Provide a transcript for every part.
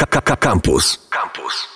KKK Campus. Campus.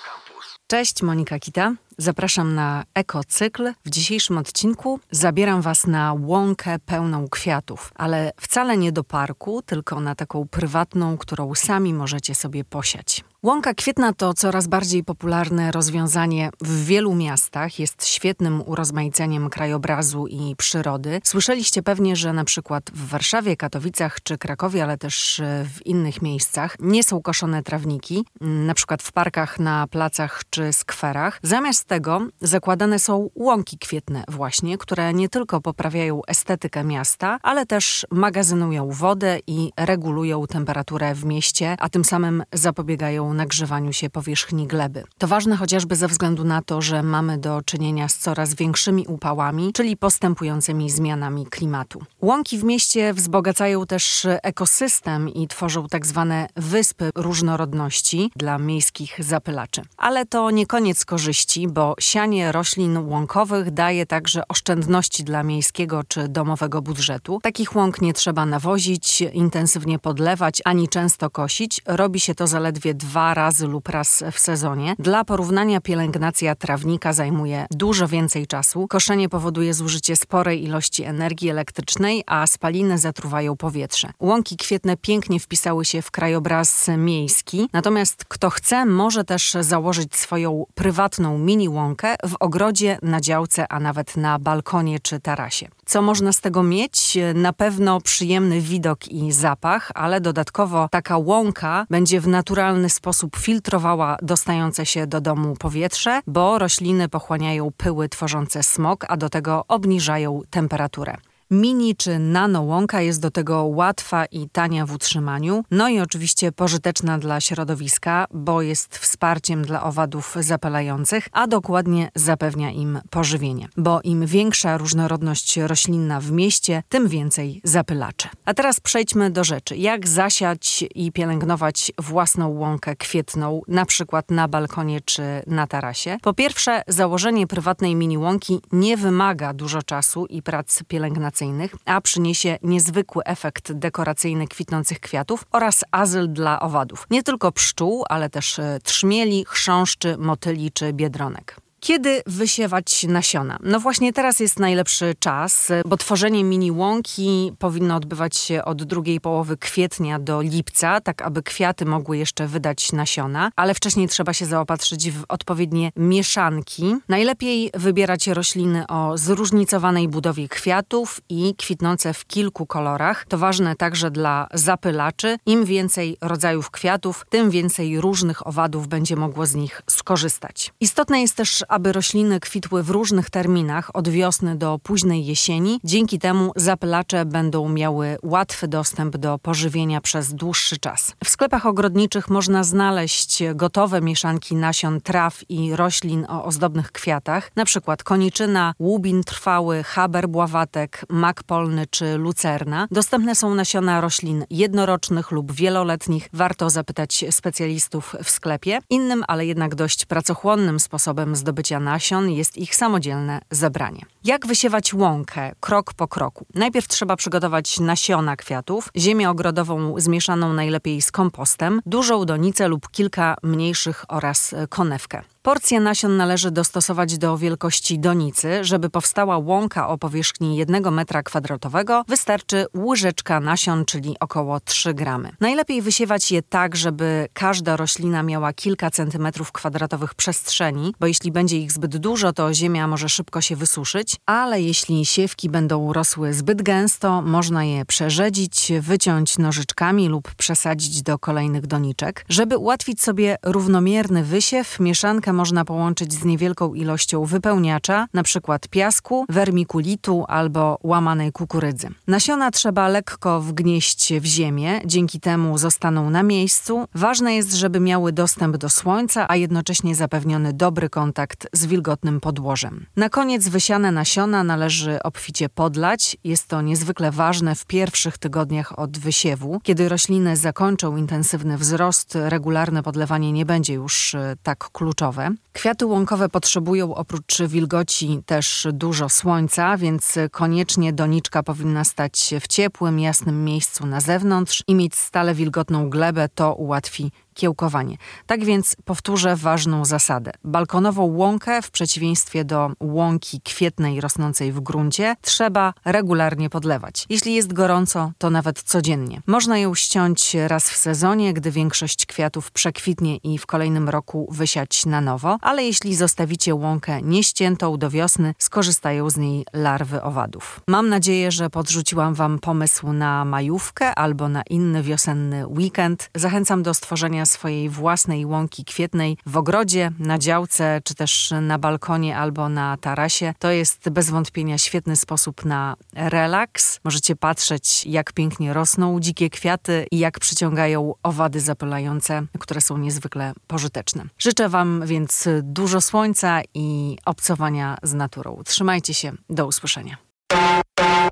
Cześć, Monika Kita. Zapraszam na ekocykl. W dzisiejszym odcinku zabieram Was na łąkę pełną kwiatów, ale wcale nie do parku, tylko na taką prywatną, którą sami możecie sobie posiać. Łąka kwietna to coraz bardziej popularne rozwiązanie w wielu miastach. Jest świetnym urozmaiceniem krajobrazu i przyrody. Słyszeliście pewnie, że na przykład w Warszawie, Katowicach czy Krakowie, ale też w innych miejscach nie są koszone trawniki, na przykład w parkach, na placach czy skwerach. Zamiast tego zakładane są łąki kwietne właśnie, które nie tylko poprawiają estetykę miasta, ale też magazynują wodę i regulują temperaturę w mieście, a tym samym zapobiegają nagrzewaniu się powierzchni gleby. To ważne chociażby ze względu na to, że mamy do czynienia z coraz większymi upałami, czyli postępującymi zmianami klimatu. Łąki w mieście wzbogacają też ekosystem i tworzą tak zwane wyspy różnorodności dla miejskich zapylaczy. Ale to nie koniec korzyści, bo sianie roślin łąkowych daje także oszczędności dla miejskiego czy domowego budżetu. Takich łąk nie trzeba nawozić, intensywnie podlewać ani często kosić. Robi się to zaledwie dwa razy lub raz w sezonie. Dla porównania pielęgnacja trawnika zajmuje dużo więcej czasu. Koszenie powoduje zużycie sporej ilości energii elektrycznej, a spaliny zatruwają powietrze. Łąki kwietne pięknie wpisały się w krajobraz miejski, natomiast kto chce, może też założyć swoją prywatną mini łąkę w ogrodzie, na działce, a nawet na balkonie czy tarasie. Co można z tego mieć? Na pewno przyjemny widok i zapach, ale dodatkowo taka łąka będzie w naturalny sposób filtrowała dostające się do domu powietrze, bo rośliny pochłaniają pyły tworzące smog, a do tego obniżają temperaturę. Mini czy nano łąka jest do tego łatwa i tania w utrzymaniu, no i oczywiście pożyteczna dla środowiska, bo jest wsparciem dla owadów zapalających, a dokładnie zapewnia im pożywienie. Bo im większa różnorodność roślinna w mieście, tym więcej zapylaczy. A teraz przejdźmy do rzeczy. Jak zasiać i pielęgnować własną łąkę kwietną, na przykład na balkonie czy na tarasie? Po pierwsze, założenie prywatnej mini łąki nie wymaga dużo czasu i prac pielęgnacyjnych a przyniesie niezwykły efekt dekoracyjny kwitnących kwiatów oraz azyl dla owadów. Nie tylko pszczół, ale też e, trzmieli, chrząszczy, motyli czy biedronek. Kiedy wysiewać nasiona? No właśnie teraz jest najlepszy czas, bo tworzenie mini łąki powinno odbywać się od drugiej połowy kwietnia do lipca, tak aby kwiaty mogły jeszcze wydać nasiona, ale wcześniej trzeba się zaopatrzyć w odpowiednie mieszanki. Najlepiej wybierać rośliny o zróżnicowanej budowie kwiatów i kwitnące w kilku kolorach. To ważne także dla zapylaczy. Im więcej rodzajów kwiatów, tym więcej różnych owadów będzie mogło z nich skorzystać. Istotne jest też, aby rośliny kwitły w różnych terminach, od wiosny do późnej jesieni. Dzięki temu zapylacze będą miały łatwy dostęp do pożywienia przez dłuższy czas. W sklepach ogrodniczych można znaleźć gotowe mieszanki nasion traw i roślin o ozdobnych kwiatach, np. koniczyna, łubin trwały, haber bławatek, mak polny czy lucerna. Dostępne są nasiona roślin jednorocznych lub wieloletnich. Warto zapytać specjalistów w sklepie. Innym, ale jednak dość pracochłonnym sposobem zdobycia zdobycia nasion jest ich samodzielne zebranie. Jak wysiewać łąkę krok po kroku? Najpierw trzeba przygotować nasiona kwiatów, ziemię ogrodową zmieszaną najlepiej z kompostem, dużą donicę lub kilka mniejszych oraz konewkę. Porcję nasion należy dostosować do wielkości donicy. Żeby powstała łąka o powierzchni 1 metra kwadratowego, wystarczy łyżeczka nasion, czyli około 3 gramy. Najlepiej wysiewać je tak, żeby każda roślina miała kilka centymetrów kwadratowych przestrzeni, bo jeśli będzie ich zbyt dużo, to ziemia może szybko się wysuszyć, ale jeśli siewki będą rosły zbyt gęsto, można je przerzedzić, wyciąć nożyczkami lub przesadzić do kolejnych doniczek. Żeby ułatwić sobie równomierny wysiew, mieszanka można połączyć z niewielką ilością wypełniacza, np. piasku, wermikulitu albo łamanej kukurydzy. Nasiona trzeba lekko wgnieść w ziemię, dzięki temu zostaną na miejscu. Ważne jest, żeby miały dostęp do słońca, a jednocześnie zapewniony dobry kontakt z wilgotnym podłożem. Na koniec wysiane nasiona należy obficie podlać. Jest to niezwykle ważne w pierwszych tygodniach od wysiewu. Kiedy rośliny zakończą intensywny wzrost, regularne podlewanie nie będzie już e, tak kluczowe. Kwiaty łąkowe potrzebują oprócz wilgoci też dużo słońca, więc koniecznie doniczka powinna stać w ciepłym, jasnym miejscu na zewnątrz i mieć stale wilgotną glebę. To ułatwi kiełkowanie. Tak więc powtórzę ważną zasadę. Balkonową łąkę, w przeciwieństwie do łąki kwietnej rosnącej w gruncie, trzeba regularnie podlewać. Jeśli jest gorąco, to nawet codziennie. Można ją ściąć raz w sezonie, gdy większość kwiatów przekwitnie i w kolejnym roku wysiać na nowo, ale jeśli zostawicie łąkę nieściętą do wiosny, skorzystają z niej larwy owadów. Mam nadzieję, że podrzuciłam Wam pomysł na majówkę albo na inny wiosenny weekend. Zachęcam do stworzenia swojej własnej łąki kwietnej w ogrodzie, na działce, czy też na balkonie albo na tarasie. To jest bez wątpienia świetny sposób na relaks. Możecie patrzeć, jak pięknie rosną dzikie kwiaty i jak przyciągają owady zapylające, które są niezwykle pożyteczne. Życzę Wam więc dużo słońca i obcowania z naturą. Trzymajcie się, do usłyszenia.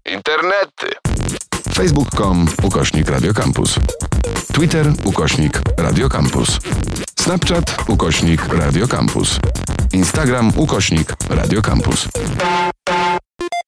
Internety. Facebook.com ukośnik Radiocampus. Twitter ukośnik Radiocampus. Snapchat ukośnik Radiocampus. Instagram ukośnik Radiocampus.